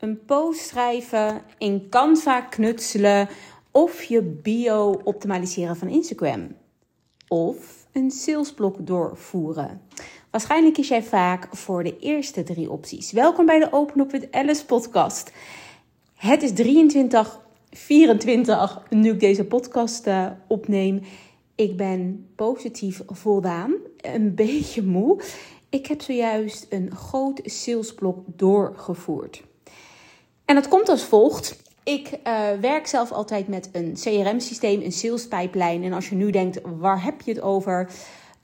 een post schrijven, in Canva knutselen of je bio optimaliseren van Instagram. Of een salesblok doorvoeren. Waarschijnlijk kies jij vaak voor de eerste drie opties. Welkom bij de Open Up with Alice podcast. Het is 23, 24 nu ik deze podcast uh, opneem. Ik ben positief voldaan, een beetje moe. Ik heb zojuist een groot salesblok doorgevoerd. En dat komt als volgt. Ik uh, werk zelf altijd met een CRM-systeem, een salespijplijn. En als je nu denkt, waar heb je het over?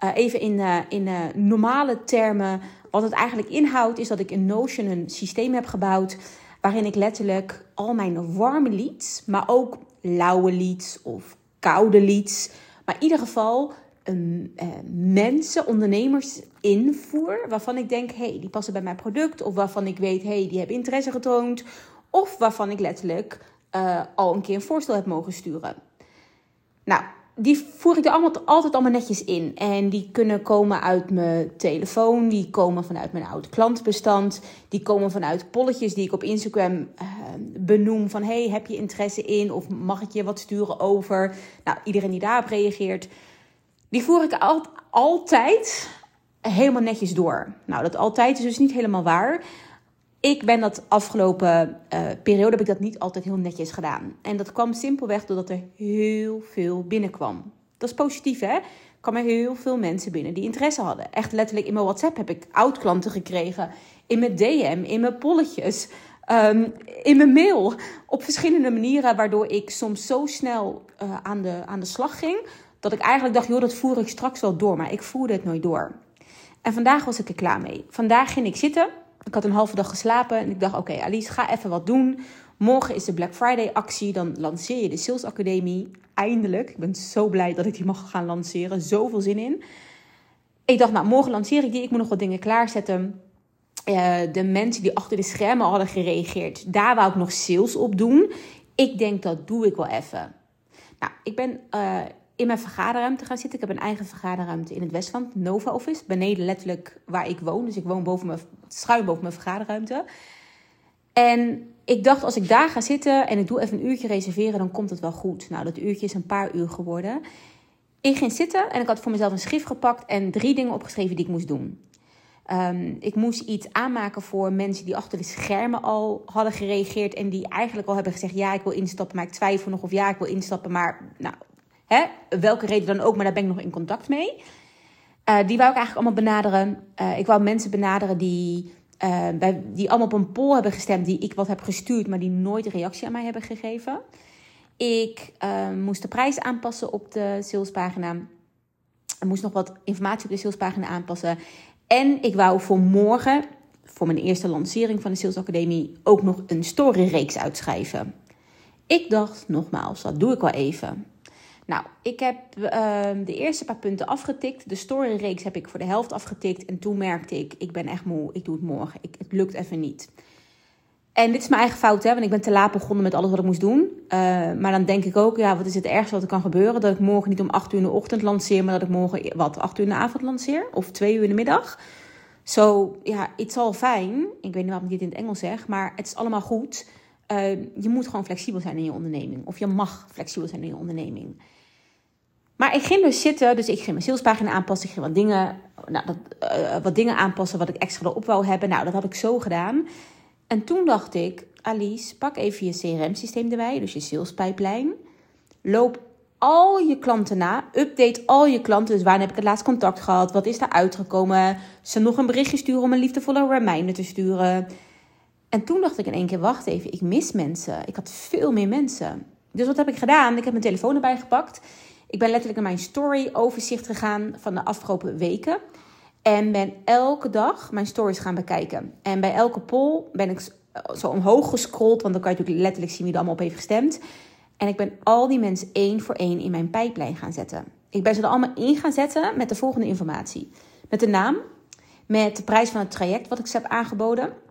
Uh, even in, uh, in normale termen. Wat het eigenlijk inhoudt, is dat ik in Notion een systeem heb gebouwd. Waarin ik letterlijk al mijn warme leads, maar ook lauwe leads of koude leads. Maar in ieder geval um, mensen, ondernemers invoer. Waarvan ik denk, hey, die passen bij mijn product. Of waarvan ik weet, hey, die hebben interesse getoond. Of waarvan ik letterlijk uh, al een keer een voorstel heb mogen sturen. Nou, die voer ik er allemaal, altijd allemaal netjes in. En die kunnen komen uit mijn telefoon, die komen vanuit mijn oude klantbestand, die komen vanuit polletjes die ik op Instagram uh, benoem van hey, heb je interesse in of mag ik je wat sturen over? Nou, iedereen die daarop reageert, die voer ik al, altijd helemaal netjes door. Nou, dat altijd is dus niet helemaal waar. Ik ben dat afgelopen uh, periode heb ik dat niet altijd heel netjes gedaan. En dat kwam simpelweg doordat er heel veel binnenkwam. Dat is positief, hè? Er kwamen heel veel mensen binnen die interesse hadden. Echt letterlijk in mijn WhatsApp heb ik oud-klanten gekregen. In mijn DM, in mijn polletjes, um, in mijn mail. Op verschillende manieren, waardoor ik soms zo snel uh, aan, de, aan de slag ging. Dat ik eigenlijk dacht, joh, dat voer ik straks wel door. Maar ik voerde het nooit door. En vandaag was ik er klaar mee. Vandaag ging ik zitten ik had een halve dag geslapen en ik dacht: Oké, Alice, ga even wat doen. Morgen is de Black Friday actie. Dan lanceer je de Sales Academie. Eindelijk. Ik ben zo blij dat ik die mag gaan lanceren. Zoveel zin in. Ik dacht, nou, morgen lanceer ik die. Ik moet nog wat dingen klaarzetten. Uh, de mensen die achter de schermen hadden gereageerd, daar wou ik nog sales op doen. Ik denk dat doe ik wel even. Nou, ik ben uh, in mijn vergaderruimte gaan zitten. Ik heb een eigen vergaderruimte in het Westland, Nova Office. Beneden letterlijk waar ik woon. Dus ik woon boven mijn, schuin boven mijn vergaderruimte. En ik dacht, als ik daar ga zitten en ik doe even een uurtje reserveren, dan komt het wel goed. Nou, dat uurtje is een paar uur geworden. Ik ging zitten en ik had voor mezelf een schrift gepakt en drie dingen opgeschreven die ik moest doen. Um, ik moest iets aanmaken voor mensen die achter de schermen al hadden gereageerd en die eigenlijk al hebben gezegd: ja, ik wil instappen, maar ik twijfel nog of ja, ik wil instappen, maar nou, Hè? Welke reden dan ook, maar daar ben ik nog in contact mee. Uh, die wou ik eigenlijk allemaal benaderen. Uh, ik wou mensen benaderen die, uh, bij, die allemaal op een poll hebben gestemd, die ik wat heb gestuurd, maar die nooit reactie aan mij hebben gegeven. Ik moest de prijs aanpassen op de salespagina. Ik moest nog wat informatie op de salespagina aanpassen. En ik wou voor morgen, voor mijn eerste lancering van de Sales Academie, ook nog een storyreeks uitschrijven. Ik dacht nogmaals, dat doe ik wel even. Nou, ik heb uh, de eerste paar punten afgetikt. De storyreeks heb ik voor de helft afgetikt. En toen merkte ik, ik ben echt moe. Ik doe het morgen. Ik, het lukt even niet. En dit is mijn eigen fout, hè, want ik ben te laat begonnen met alles wat ik moest doen. Uh, maar dan denk ik ook, ja, wat is het ergste wat er kan gebeuren? Dat ik morgen niet om 8 uur in de ochtend lanceer, maar dat ik morgen, wat, 8 uur in de avond lanceer? Of 2 uur in de middag? Zo, ja, it's all fine. Ik weet niet waarom ik dit in het Engels zeg, maar het is allemaal goed. Uh, je moet gewoon flexibel zijn in je onderneming. Of je mag flexibel zijn in je onderneming. Maar ik ging dus zitten, dus ik ging mijn salespagina aanpassen. Ik ging wat dingen, nou, dat, uh, wat dingen aanpassen wat ik extra erop wou hebben. Nou, dat had ik zo gedaan. En toen dacht ik, Alice, pak even je CRM-systeem erbij, dus je salespijplijn. Loop al je klanten na. Update al je klanten. Dus wanneer heb ik het laatst contact gehad? Wat is er uitgekomen? Ze nog een berichtje sturen om een liefdevolle reminder te sturen. En toen dacht ik in één keer, wacht even, ik mis mensen. Ik had veel meer mensen. Dus wat heb ik gedaan? Ik heb mijn telefoon erbij gepakt. Ik ben letterlijk naar mijn story overzicht gegaan van de afgelopen weken. En ben elke dag mijn stories gaan bekijken. En bij elke poll ben ik zo omhoog gescrolld. Want dan kan je natuurlijk letterlijk zien wie er allemaal op heeft gestemd. En ik ben al die mensen één voor één in mijn pijplijn gaan zetten. Ik ben ze er allemaal in gaan zetten met de volgende informatie. Met de naam, met de prijs van het traject wat ik ze heb aangeboden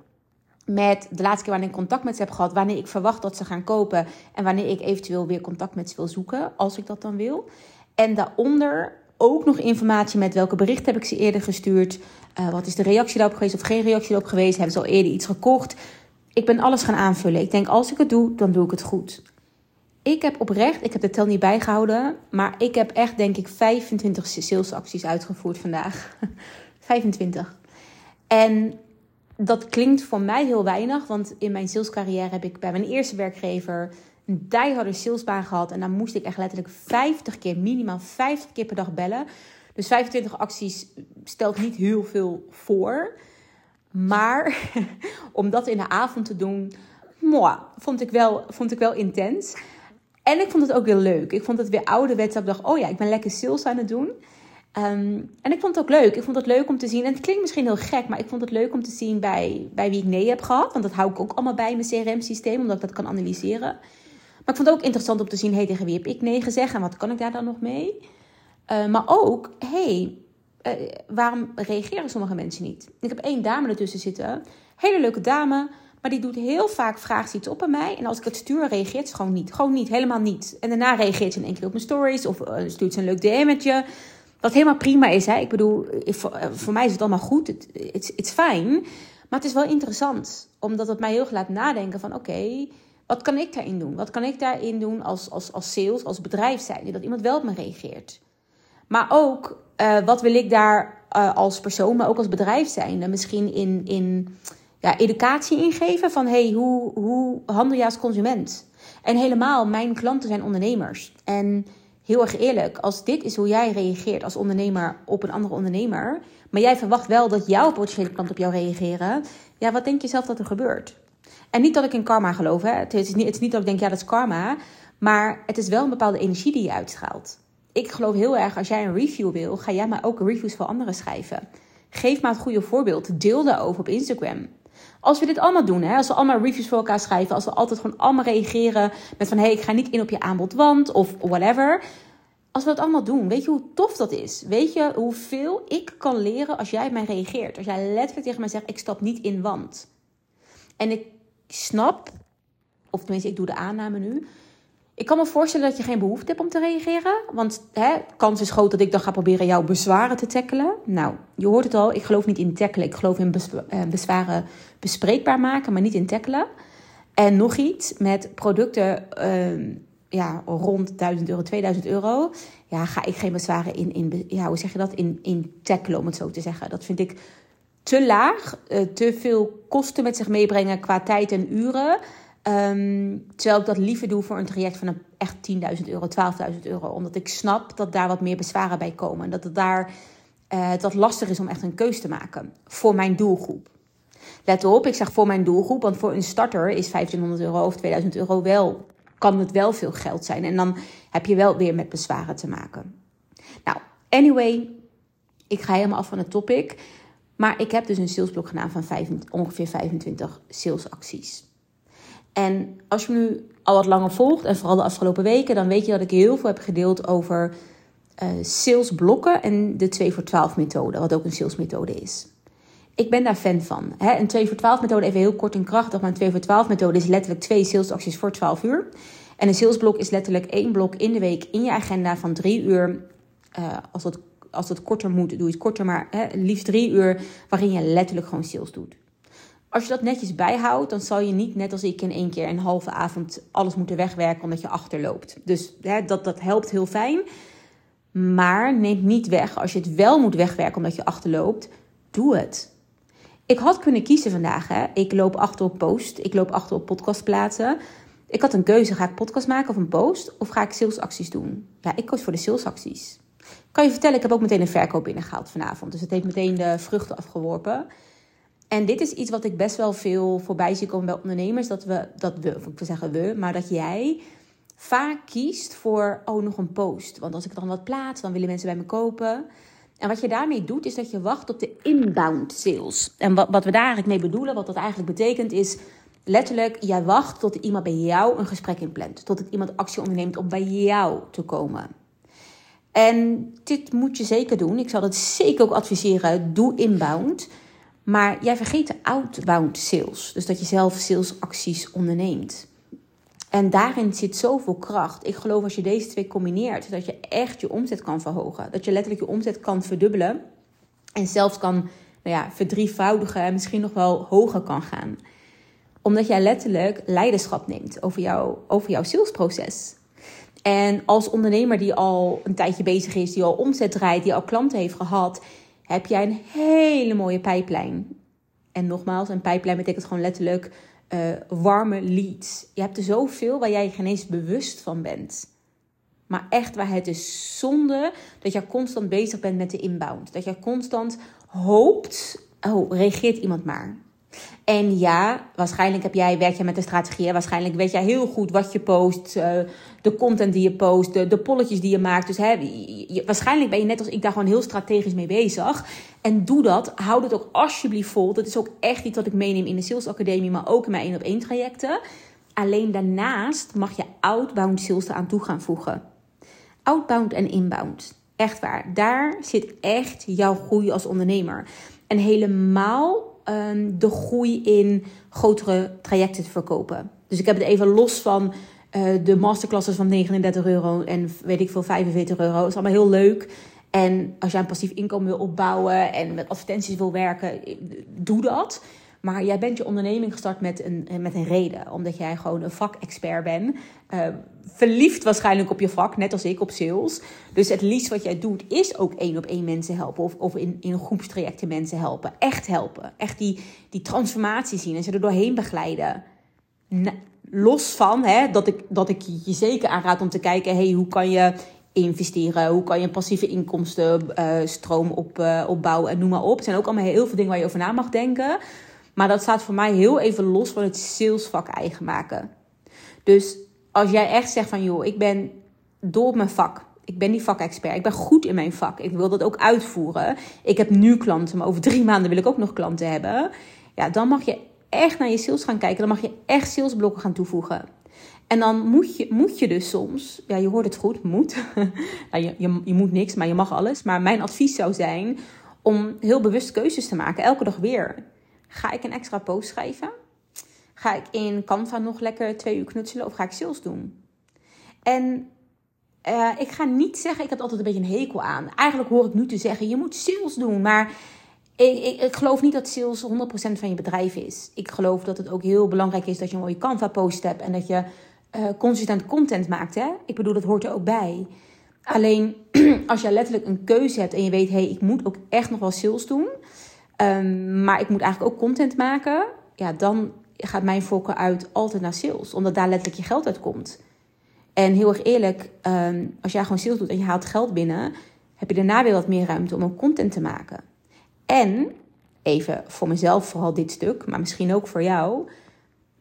met de laatste keer wanneer ik contact met ze heb gehad, wanneer ik verwacht dat ze gaan kopen en wanneer ik eventueel weer contact met ze wil zoeken, als ik dat dan wil. En daaronder ook nog informatie met welke bericht heb ik ze eerder gestuurd, uh, wat is de reactie daarop geweest of geen reactie daarop geweest, hebben ze al eerder iets gekocht. ik ben alles gaan aanvullen. Ik denk, als ik het doe, dan doe ik het goed. Ik heb oprecht, ik heb de tel niet bijgehouden, maar ik heb echt, denk ik, 25 salesacties uitgevoerd vandaag. 25. En dat klinkt voor mij heel weinig, want in mijn salescarrière heb ik bij mijn eerste werkgever een dieharde salesbaan gehad. En dan moest ik echt letterlijk 50 keer, minimaal 50 keer per dag bellen. Dus 25 acties stelt niet heel veel voor. Maar om dat in de avond te doen, moi, vond, ik wel, vond ik wel intens. En ik vond het ook weer leuk. Ik vond het weer ouderwets. Ik dacht, oh ja, ik ben lekker sales aan het doen. Ehm, en ik vond het ook leuk. Ik vond het leuk om te zien. En het klinkt misschien heel gek, maar ik vond het leuk om te zien bij, bij wie ik nee heb gehad. Want dat hou ik ook allemaal bij in mijn CRM-systeem, omdat ik dat kan analyseren. Maar ik vond het ook interessant om te zien, hey, tegen wie heb ik nee gezegd en wat kan ik daar dan nog mee? Uh, maar ook, hey, uh, waarom reageren sommige mensen niet? Ik heb één dame ertussen zitten, hele leuke dame, maar die doet heel vaak, vraagt iets op aan mij. En als ik het stuur, reageert ze gewoon niet. Gewoon niet, helemaal niet. En daarna reageert ze in één keer op mijn stories of uh, stuurt ze een leuk DM'tje. Wat helemaal prima is, hè. Ik bedoel, voor, voor mij is het allemaal goed. Het it's fine. Maar het is wel interessant, omdat het mij heel erg laat nadenken van, oké... Wat kan ik daarin doen? Wat kan ik daarin doen als, als, als sales, als bedrijf zijn? Dat iemand wel op me reageert. Maar ook, uh, wat wil ik daar uh, als persoon, maar ook als bedrijf zijn? Misschien in, in ja, educatie ingeven van, hey, hoe, hoe handel je als consument? En helemaal, mijn klanten zijn ondernemers. En heel erg eerlijk, als dit is hoe jij reageert als ondernemer op een andere ondernemer, maar jij verwacht wel dat jouw potentiële klant op jou reageren, ja, wat denk je zelf dat er gebeurt? En niet dat ik in karma geloof. Hè. Het, is niet, het is niet dat ik denk, ja, dat is karma. Maar het is wel een bepaalde energie die je uitstraalt. Ik geloof heel erg, als jij een review wil, ga jij maar ook reviews voor anderen schrijven. Geef maar het goede voorbeeld. Deel daarover op Instagram. Als we dit allemaal doen, hè, als we allemaal reviews voor elkaar schrijven, als we altijd gewoon allemaal reageren met van hé, hey, ik ga niet in op je aanbod, want of whatever. Als we dat allemaal doen, weet je hoe tof dat is? Weet je hoeveel ik kan leren als jij mij reageert? Als jij letterlijk tegen mij zegt, ik stap niet in want. En ik snap, of tenminste, ik doe de aanname nu. Ik kan me voorstellen dat je geen behoefte hebt om te reageren. Want hè, kans is groot dat ik dan ga proberen jouw bezwaren te tackelen. Nou, je hoort het al, ik geloof niet in tackelen. Ik geloof in eh, bezwaren bespreekbaar maken, maar niet in tackelen. En nog iets, met producten uh, ja, rond 1000 euro, 2000 euro... ja, ga ik geen bezwaren in, in ja, hoe zeg je dat, in, in tackelen, om het zo te zeggen. Dat vind ik te laag, uh, te veel kosten met zich meebrengen qua tijd en uren. Um, terwijl ik dat liever doe voor een traject van een echt 10.000 euro, 12.000 euro. Omdat ik snap dat daar wat meer bezwaren bij komen. En dat het daar dat lastig is om echt een keus te maken voor mijn doelgroep. Let op, ik zeg voor mijn doelgroep, want voor een starter is 1500 euro of 2000 euro wel, kan het wel veel geld zijn. En dan heb je wel weer met bezwaren te maken. Nou, anyway, ik ga helemaal af van het topic. Maar ik heb dus een salesblok gedaan van ongeveer 25 salesacties. En als je me nu al wat langer volgt, en vooral de afgelopen weken, dan weet je dat ik heel veel heb gedeeld over uh, salesblokken en de 2 voor 12 methode, wat ook een salesmethode is. Ik ben daar fan van. Hè? Een 2 voor 12 methode, even heel kort en krachtig, maar een 2 voor 12 methode is letterlijk twee salesacties voor 12 uur. En een salesblok is letterlijk één blok in de week in je agenda van drie uur, uh, als het als het korter moet, doe je het korter. Maar hè, liefst drie uur waarin je letterlijk gewoon sales doet. Als je dat netjes bijhoudt, dan zal je niet net als ik in één keer een halve avond alles moeten wegwerken omdat je achterloopt. Dus hè, dat, dat helpt heel fijn. Maar neem niet weg, als je het wel moet wegwerken omdat je achterloopt, doe het. Ik had kunnen kiezen vandaag. Hè. Ik loop achter op post, ik loop achter op podcastplaatsen. Ik had een keuze, ga ik podcast maken of een post? Of ga ik salesacties doen? Ja, ik koos voor de salesacties kan je vertellen, ik heb ook meteen een verkoop binnengehaald vanavond. Dus het heeft meteen de vruchten afgeworpen. En dit is iets wat ik best wel veel voorbij zie komen bij ondernemers. Dat we, dat we, ik wil zeggen we, maar dat jij vaak kiest voor, oh, nog een post. Want als ik dan wat plaats, dan willen mensen bij me kopen. En wat je daarmee doet, is dat je wacht op de inbound sales. En wat, wat we daar eigenlijk mee bedoelen, wat dat eigenlijk betekent, is letterlijk, jij wacht tot iemand bij jou een gesprek inplant. Tot iemand actie onderneemt om bij jou te komen. En dit moet je zeker doen. Ik zal het zeker ook adviseren. Doe inbound. Maar jij vergeet de outbound sales. Dus dat je zelf salesacties onderneemt. En daarin zit zoveel kracht. Ik geloof als je deze twee combineert, dat je echt je omzet kan verhogen. Dat je letterlijk je omzet kan verdubbelen. En zelfs kan nou ja, verdrievoudigen en misschien nog wel hoger kan gaan. Omdat jij letterlijk leiderschap neemt over, jou, over jouw salesproces. En als ondernemer die al een tijdje bezig is, die al omzet draait, die al klanten heeft gehad, heb jij een hele mooie pijplijn. En nogmaals, een pijplijn betekent gewoon letterlijk uh, warme leads. Je hebt er zoveel waar jij je geen eens bewust van bent. Maar echt waar het is zonde dat je constant bezig bent met de inbound. Dat je constant hoopt, oh, reageert iemand maar. En ja, waarschijnlijk heb jij, werk je met de strategie. Waarschijnlijk weet jij heel goed wat je post, uh, de content die je post, de, de polletjes die je maakt. Dus hè, waarschijnlijk ben je net als ik daar gewoon heel strategisch mee bezig. En doe dat. Houd het ook alsjeblieft vol. Dat is ook echt iets wat ik meeneem in de Sales Academie, maar ook in mijn 1 op 1 trajecten. Alleen daarnaast mag je outbound sales eraan toe gaan voegen. Outbound en inbound. Echt waar. Daar zit echt jouw groei als ondernemer. En helemaal um, de groei in grotere trajecten te verkopen. Dus ik heb het even los van uh, de masterclasses van 39 euro en weet ik veel 45 euro. Dat is allemaal heel leuk. En als jij een passief inkomen wil opbouwen en met advertenties wil werken, doe dat. Maar jij bent je onderneming gestart met een, met een reden. Omdat jij gewoon een vakexpert bent. Uh, verliefd waarschijnlijk op je vak, net als ik op sales. Dus het liefst wat jij doet is ook één op één mensen helpen. Of, of in, in groepstrajecten mensen helpen. Echt helpen. Echt die, die transformatie zien en ze er doorheen begeleiden. los van hè, dat, ik, dat ik je zeker aanraad om te kijken... Hey, hoe kan je investeren? Hoe kan je passieve inkomstenstroom uh, op, uh, opbouwen en noem maar op. Het zijn ook allemaal heel veel dingen waar je over na mag denken... Maar dat staat voor mij heel even los van het salesvak eigen maken. Dus als jij echt zegt van joh, ik ben door op mijn vak. Ik ben die vakexpert. Ik ben goed in mijn vak. Ik wil dat ook uitvoeren. Ik heb nu klanten, maar over drie maanden wil ik ook nog klanten hebben. Ja, dan mag je echt naar je sales gaan kijken. Dan mag je echt salesblokken gaan toevoegen. En dan moet je, moet je dus soms, ja, je hoort het goed, moet. nou, je, je, je moet niks, maar je mag alles. Maar mijn advies zou zijn om heel bewust keuzes te maken, elke dag weer. Ga ik een extra post schrijven? Ga ik in Canva nog lekker twee uur knutselen of ga ik sales doen? En uh, ik ga niet zeggen, ik heb altijd een beetje een hekel aan. Eigenlijk hoor ik nu te zeggen, je moet sales doen. Maar ik, ik, geloof niet dat sales 100% van je bedrijf is. Ik geloof dat het ook heel belangrijk is dat je een mooie Canva post hebt. En dat je uh, consistent content maakt. Hè? Ik bedoel, dat hoort er ook bij. Alleen als je letterlijk een keuze hebt en je weet, hé, hey, ik moet ook echt nog wel sales doen. Um, maar ik moet eigenlijk ook content maken. Ja, dan gaat mijn voorkeur uit altijd naar sales. Omdat daar letterlijk je geld uit komt. En heel erg eerlijk, um, als jij gewoon sales doet en je haalt geld binnen, heb je daarna weer wat meer ruimte om ook content te maken. En, even voor mezelf vooral dit stuk, maar misschien ook voor jou,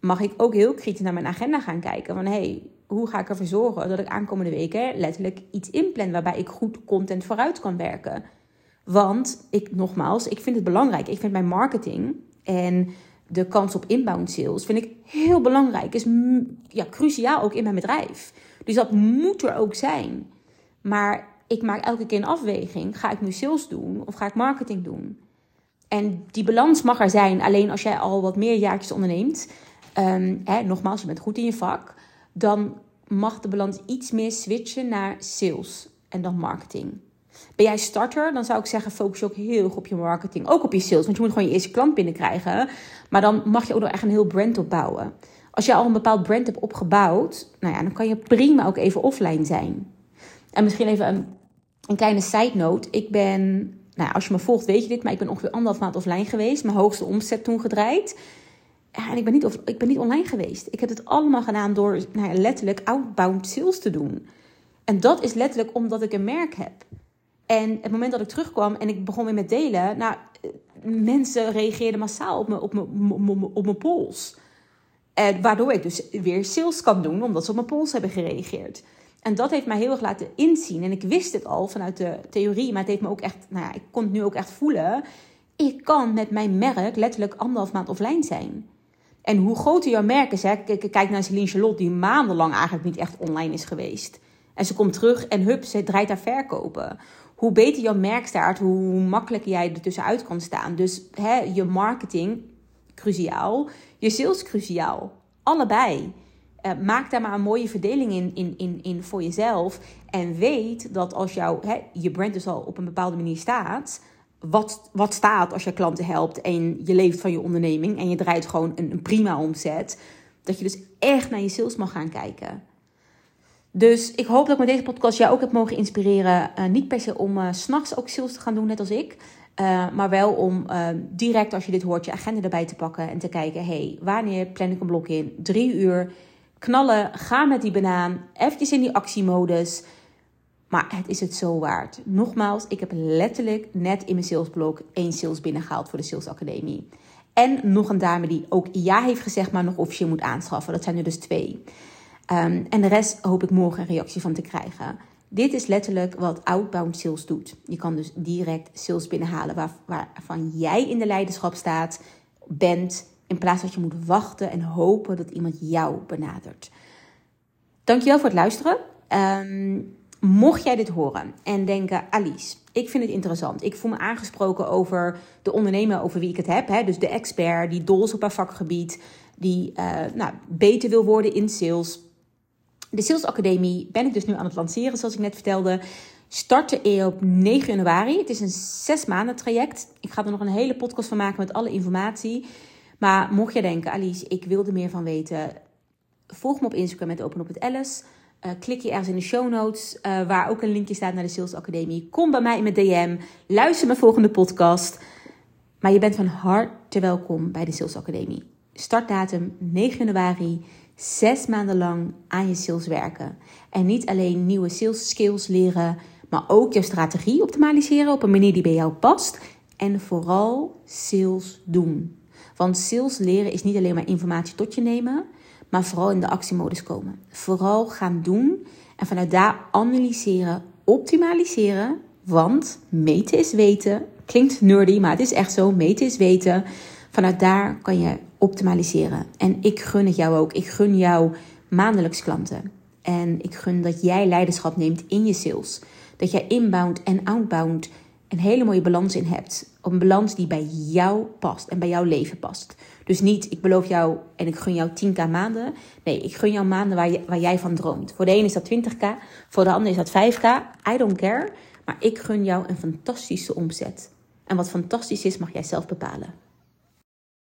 mag ik ook heel kritisch naar mijn agenda gaan kijken. Van hey, hoe ga ik ervoor zorgen dat ik aankomende weken letterlijk iets inplan waarbij ik goed content vooruit kan werken. Want ik, nogmaals, ik vind het belangrijk. Ik vind mijn marketing en de kans op inbound sales vind ik heel belangrijk. Is ja, cruciaal ook in mijn bedrijf. Dus dat moet er ook zijn. Maar ik maak elke keer een afweging. Ga ik nu sales doen of ga ik marketing doen? En die balans mag er zijn. Alleen als jij al wat meer jaartjes onderneemt. Um, hè, nogmaals, je bent goed in je vak. Dan mag de balans iets meer switchen naar sales en dan marketing. Ben jij starter, dan zou ik zeggen, focus je ook heel erg op je marketing. Ook op je sales, want je moet gewoon je eerste klant binnenkrijgen. Maar dan mag je ook nog echt een heel brand opbouwen. Als je al een bepaald brand hebt opgebouwd, nou ja, dan kan je prima ook even offline zijn. En misschien even een, een kleine side note. Ik ben, nou ja, als je me volgt weet je dit, maar ik ben ongeveer anderhalf maand offline geweest. Mijn hoogste omzet toen gedraaid. En ik ben, niet, ik ben niet online geweest. Ik heb het allemaal gedaan door nou ja, letterlijk outbound sales te doen. En dat is letterlijk omdat ik een merk heb. En het moment dat ik terugkwam en ik begon weer met delen, nou, mensen reageerden massaal op mijn, op mijn, op mijn pols. En waardoor ik dus weer sales kan doen, omdat ze op mijn pols hebben gereageerd. En dat heeft mij heel erg laten inzien. En ik wist het al vanuit de theorie, maar het heeft me ook echt, nou ja, ik kon het nu ook echt voelen. Ik kan met mijn merk letterlijk anderhalf maand offline zijn. En hoe groter jouw merk is, hè, kijk naar Celine Charlotte, die maandenlang eigenlijk niet echt online is geweest. En ze komt terug en hup, ze draait daar verkopen hoe beter jouw merk staat, hoe makkelijker jij er tussenuit kan staan. Dus hè, je marketing, cruciaal. Je sales, cruciaal. Allebei. Uh, maak daar maar een mooie verdeling in, in, in, in voor jezelf. En weet dat als jouw, hè, je brand dus al op een bepaalde manier staat, wat, wat staat als je klanten helpt en je leeft van je onderneming en je draait gewoon een, een prima omzet. Dat je dus echt naar je sales mag gaan kijken. Dus ik hoop dat ik met deze podcast jou ook heb mogen inspireren. Uh, niet per se om uh, s'nachts ook sales te gaan doen, net als ik. Uh, maar wel om direct als je dit hoort je agenda erbij te pakken en te kijken: hey, wanneer plan ik een blok in? Drie uur. Knallen, ga met die banaan. Eventjes in die actiemodus. Maar het is het zo waard. Nogmaals, ik heb letterlijk net in mijn salesblok één sales binnengehaald voor de Sales Academie. En nog een dame die ook ja heeft gezegd, maar nog officieel moet aanschaffen. Dat zijn er dus twee. Um, en de rest hoop ik morgen een reactie van te krijgen. Dit is letterlijk wat outbound sales doet. Je kan dus direct sales binnenhalen waar, waarvan jij in de leiderschap staat, bent, in plaats dat je moet wachten en hopen dat iemand jou benadert. Dankjewel voor het luisteren. Um, Mocht jij dit horen en denken, Alice, ik vind het interessant. Ik voel me aangesproken over de ondernemer over wie ik het heb. Hè? Dus de expert die dol is op haar vakgebied, die uh, nou, beter wil worden in sales. De Sales Academie ben ik dus nu aan het lanceren, zoals ik net vertelde. Startte op 9 januari. Het is een zes maanden traject. Ik ga er nog een hele podcast van maken met alle informatie. Maar mocht je denken, Alice, ik wil er meer van weten, volg me op Instagram met Open op het Alice. Uh, klik je ergens in de show notes, uh, waar ook een linkje staat naar de Sales Academie. Kom bij mij in mijn DM. Luister mijn volgende podcast. Maar je bent van harte welkom bij de Sales Academie. Startdatum 9 januari. Zes maanden lang aan je sales werken. En niet alleen nieuwe sales skills leren, maar ook je strategie optimaliseren op een manier die bij jou past. En vooral sales doen. Want sales leren is niet alleen maar informatie tot je nemen, maar vooral in de actiemodus komen. Vooral gaan doen en vanuit daar analyseren, optimaliseren. Want meten is weten. Klinkt nerdy, maar het is echt zo. Meten is weten. Vanuit daar kan je optimaliseren. En ik gun het jou ook. Ik gun jou maandelijks klanten. En ik gun dat jij leiderschap neemt in je sales. Dat jij inbound en outbound een hele mooie balans in hebt. Een balans die bij jou past en bij jouw leven past. Dus niet, ik beloof jou en ik gun jou 10k maanden. Nee, ik gun jou maanden waar, waar jij van droomt. Voor de ene is dat 20k, voor de ander is dat 5k. I don't care. Maar ik gun jou een fantastische omzet. En wat fantastisch is, mag jij zelf bepalen.